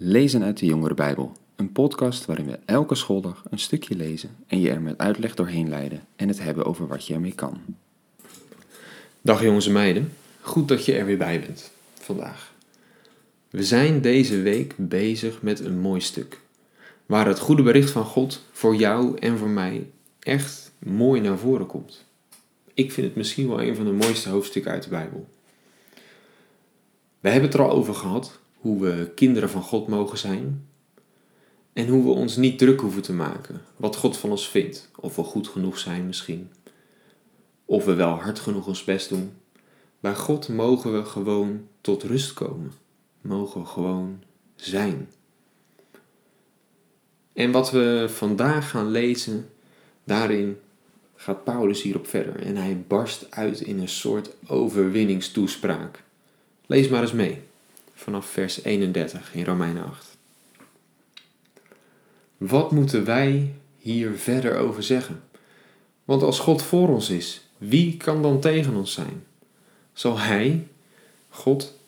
Lezen uit de Jongere Bijbel, een podcast waarin we elke schooldag een stukje lezen en je er met uitleg doorheen leiden en het hebben over wat je ermee kan. Dag jongens en meiden, goed dat je er weer bij bent vandaag. We zijn deze week bezig met een mooi stuk, waar het goede bericht van God voor jou en voor mij echt mooi naar voren komt. Ik vind het misschien wel een van de mooiste hoofdstukken uit de Bijbel. We hebben het er al over gehad hoe we kinderen van God mogen zijn. En hoe we ons niet druk hoeven te maken wat God van ons vindt. Of we goed genoeg zijn misschien. Of we wel hard genoeg ons best doen. Bij God mogen we gewoon tot rust komen. Mogen we gewoon zijn. En wat we vandaag gaan lezen, daarin gaat Paulus hierop verder. En hij barst uit in een soort overwinningstoespraak. Lees maar eens mee vanaf vers 31 in Romeinen 8. Wat moeten wij hier verder over zeggen? Want als God voor ons is, wie kan dan tegen ons zijn? Zal Hij, God,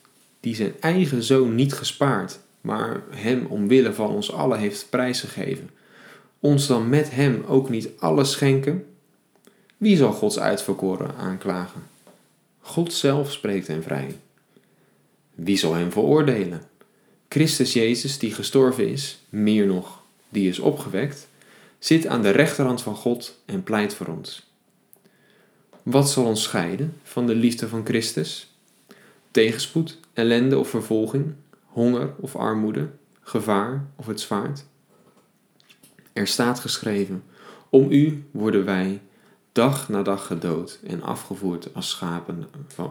die zijn eigen zoon niet gespaard, maar Hem omwille van ons allen heeft prijsgegeven, ons dan met Hem ook niet alles schenken? Wie zal Gods uitverkoren aanklagen? God zelf spreekt hen vrij. Wie zal hem veroordelen? Christus Jezus, die gestorven is, meer nog, die is opgewekt, zit aan de rechterhand van God en pleit voor ons. Wat zal ons scheiden van de liefde van Christus? Tegenspoed, ellende of vervolging, honger of armoede, gevaar of het zwaard? Er staat geschreven: Om u worden wij dag na dag gedood en afgevoerd als schapen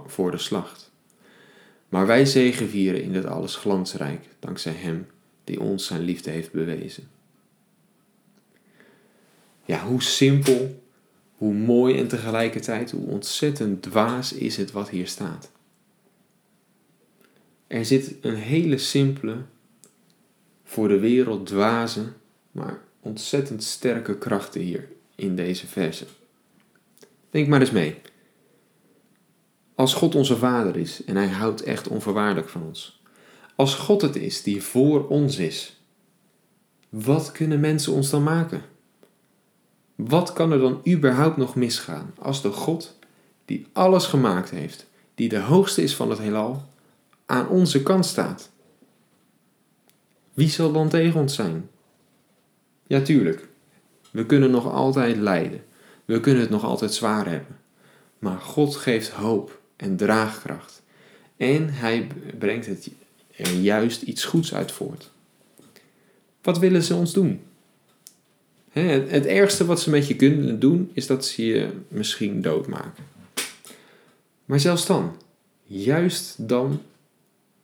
voor de slacht. Maar wij zegevieren in dit alles glansrijk, dankzij Hem die ons zijn liefde heeft bewezen. Ja, hoe simpel, hoe mooi en tegelijkertijd hoe ontzettend dwaas is het wat hier staat. Er zit een hele simpele, voor de wereld dwaze, maar ontzettend sterke krachten hier in deze verse. Denk maar eens mee. Als God onze Vader is en Hij houdt echt onvoorwaardelijk van ons. Als God het is die voor ons is, wat kunnen mensen ons dan maken? Wat kan er dan überhaupt nog misgaan als de God die alles gemaakt heeft, die de hoogste is van het heelal, aan onze kant staat? Wie zal dan tegen ons zijn? Ja, tuurlijk. We kunnen nog altijd lijden. We kunnen het nog altijd zwaar hebben. Maar God geeft hoop en draagkracht. En hij brengt het er juist iets goeds uit voort. Wat willen ze ons doen? Het ergste wat ze met je kunnen doen is dat ze je misschien doodmaken. Maar zelfs dan, juist dan,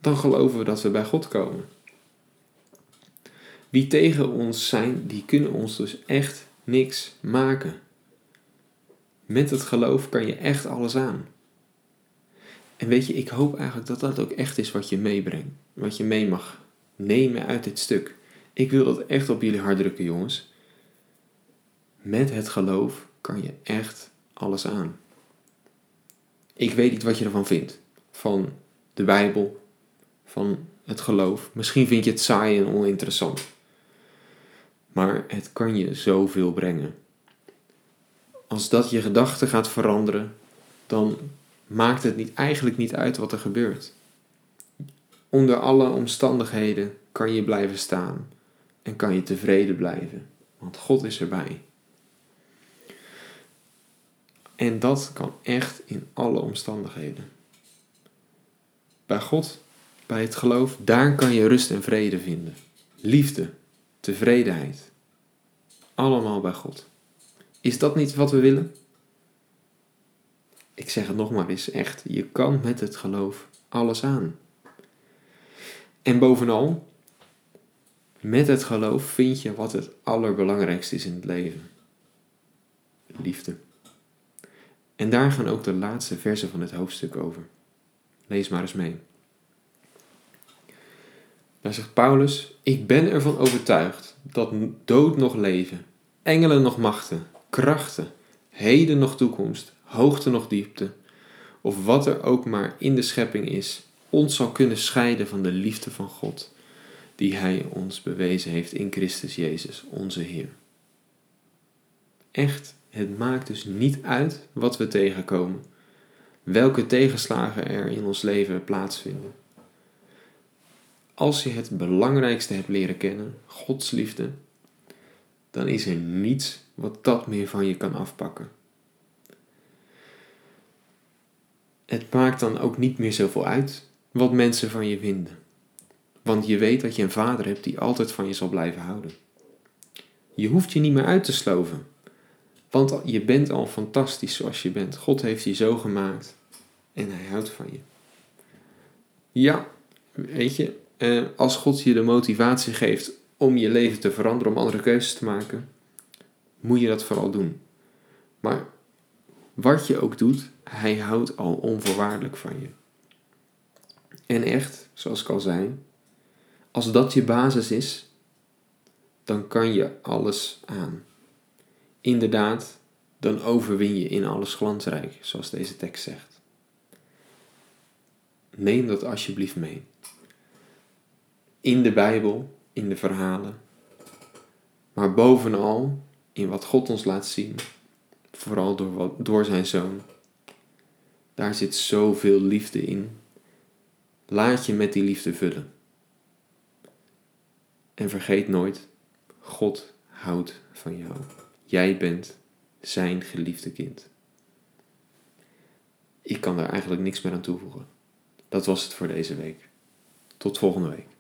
dan geloven we dat we bij God komen. Wie tegen ons zijn, die kunnen ons dus echt niks maken. Met het geloof kan je echt alles aan. En weet je, ik hoop eigenlijk dat dat ook echt is wat je meebrengt. Wat je mee mag nemen uit dit stuk. Ik wil dat echt op jullie hart drukken, jongens. Met het geloof kan je echt alles aan. Ik weet niet wat je ervan vindt. Van de Bijbel, van het geloof. Misschien vind je het saai en oninteressant. Maar het kan je zoveel brengen. Als dat je gedachten gaat veranderen, dan maakt het niet, eigenlijk niet uit wat er gebeurt. Onder alle omstandigheden kan je blijven staan en kan je tevreden blijven, want God is erbij. En dat kan echt in alle omstandigheden. Bij God, bij het geloof, daar kan je rust en vrede vinden. Liefde, tevredenheid. Allemaal bij God. Is dat niet wat we willen? Ik zeg het nog maar eens echt, je kan met het geloof alles aan. En bovenal, met het geloof vind je wat het allerbelangrijkste is in het leven. Liefde. En daar gaan ook de laatste versen van het hoofdstuk over. Lees maar eens mee. Daar zegt Paulus: Ik ben ervan overtuigd dat dood nog leven, engelen nog machten, krachten, heden nog toekomst, hoogte nog diepte, of wat er ook maar in de schepping is, ons zal kunnen scheiden van de liefde van God, die Hij ons bewezen heeft in Christus Jezus, onze Heer. Echt, het maakt dus niet uit wat we tegenkomen, welke tegenslagen er in ons leven plaatsvinden. Als je het belangrijkste hebt leren kennen, Gods liefde, dan is er niets wat dat meer van je kan afpakken. Het maakt dan ook niet meer zoveel uit wat mensen van je vinden. Want je weet dat je een vader hebt die altijd van je zal blijven houden. Je hoeft je niet meer uit te sloven. Want je bent al fantastisch zoals je bent. God heeft je zo gemaakt en hij houdt van je. Ja, weet je, eh, als God je de motivatie geeft om je leven te veranderen, om andere keuzes te maken, moet je dat vooral doen. Maar wat je ook doet, hij houdt al onvoorwaardelijk van je. En echt, zoals ik al zei, als dat je basis is, dan kan je alles aan. Inderdaad, dan overwin je in alles glansrijk, zoals deze tekst zegt. Neem dat alsjeblieft mee. In de Bijbel, in de verhalen, maar bovenal in wat God ons laat zien, vooral door, door zijn zoon. Daar zit zoveel liefde in. Laat je met die liefde vullen. En vergeet nooit, God houdt van jou. Jij bent zijn geliefde kind. Ik kan daar eigenlijk niks meer aan toevoegen. Dat was het voor deze week. Tot volgende week.